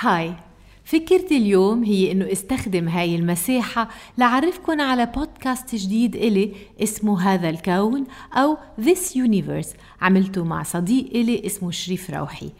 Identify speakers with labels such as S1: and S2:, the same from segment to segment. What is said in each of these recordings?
S1: هاي فكرتي اليوم هي إنه استخدم هاي المساحة لعرفكن على بودكاست جديد إلي اسمه هذا الكون أو This Universe عملته مع صديق إلي اسمه شريف روحي.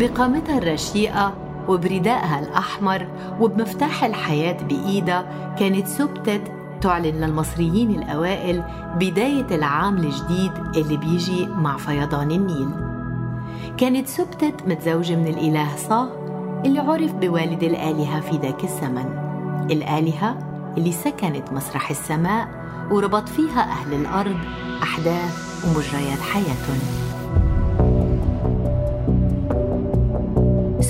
S1: بقامتها الرشيقة وبردائها الأحمر وبمفتاح الحياة بإيدها كانت سبتت تعلن للمصريين الأوائل بداية العام الجديد اللي بيجي مع فيضان النيل. كانت سبتت متزوجة من الإله صا اللي عرف بوالد الآلهة في ذاك الزمن. الآلهة اللي سكنت مسرح السماء وربط فيها أهل الأرض أحداث ومجريات حياتهم.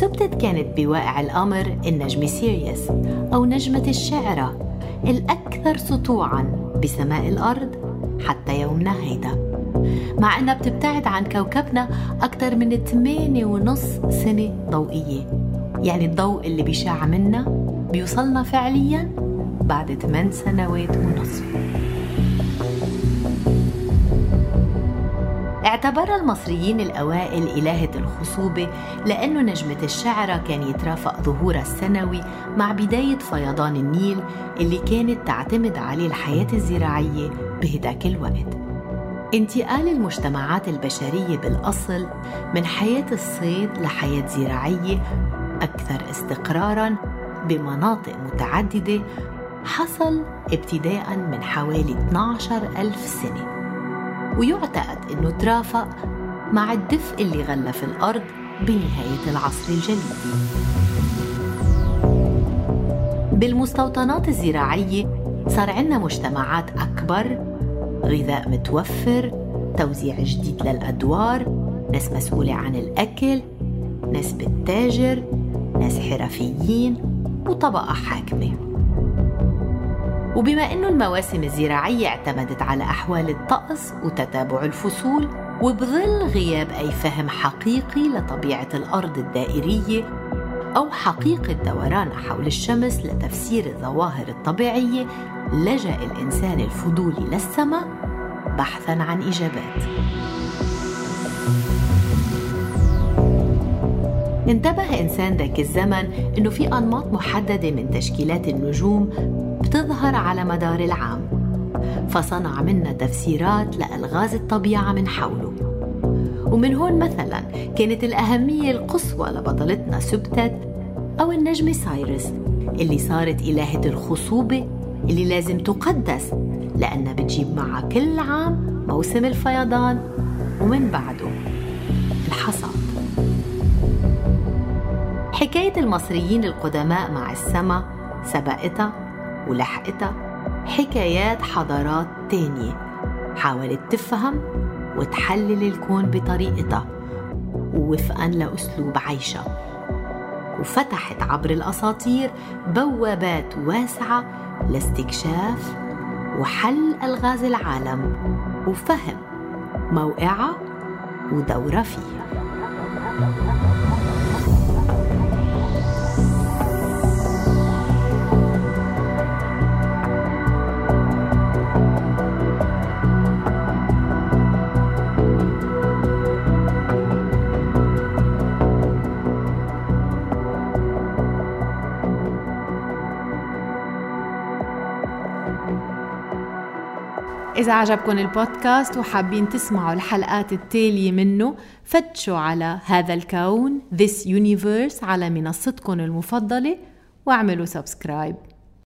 S1: سبتت كانت بواقع الأمر النجم سيريوس أو نجمة الشعرة الأكثر سطوعا بسماء الأرض حتى يومنا هيدا. مع أنها بتبتعد عن كوكبنا أكثر من 8 ونص سنة ضوئية. يعني الضوء اللي بيشع منا بيوصلنا فعليا بعد 8 سنوات ونصف. اعتبر المصريين الأوائل إلهة الخصوبة لأنه نجمة الشعرة كان يترافق ظهورها السنوي مع بداية فيضان النيل اللي كانت تعتمد عليه الحياة الزراعية بهداك الوقت. انتقال المجتمعات البشرية بالأصل من حياة الصيد لحياة زراعية أكثر استقراراً بمناطق متعددة حصل ابتداء من حوالي 12 ألف سنة. ويعتقد أنه ترافق مع الدفء اللي غلف الأرض بنهاية العصر الجليدي بالمستوطنات الزراعية صار عندنا مجتمعات أكبر غذاء متوفر توزيع جديد للأدوار ناس مسؤولة عن الأكل ناس بالتاجر ناس حرفيين وطبقة حاكمة. وبما أنه المواسم الزراعية اعتمدت على أحوال الطقس وتتابع الفصول وبظل غياب أي فهم حقيقي لطبيعة الأرض الدائرية أو حقيقة دوران حول الشمس لتفسير الظواهر الطبيعية لجأ الإنسان الفضولي للسماء بحثا عن إجابات. انتبه إنسان ذاك الزمن أنه في أنماط محددة من تشكيلات النجوم بتظهر على مدار العام فصنع منا تفسيرات لألغاز الطبيعة من حوله. ومن هون مثلا كانت الأهمية القصوى لبطلتنا سبتت أو النجمة سايرس اللي صارت إلهة الخصوبة اللي لازم تقدس لأنها بتجيب معها كل عام موسم الفيضان ومن بعده الحصاد. حكاية المصريين القدماء مع السما سبقتها ولحقتها حكايات حضارات تانية. حاولت تفهم وتحلل الكون بطريقتها ووفقا لأسلوب عيشها وفتحت عبر الأساطير بوابات واسعة لاستكشاف وحل ألغاز العالم وفهم موقعها ودورها فيه إذا عجبكم البودكاست وحابين تسمعوا الحلقات التالية منه فتشوا على هذا الكون This Universe على منصتكم المفضلة واعملوا سبسكرايب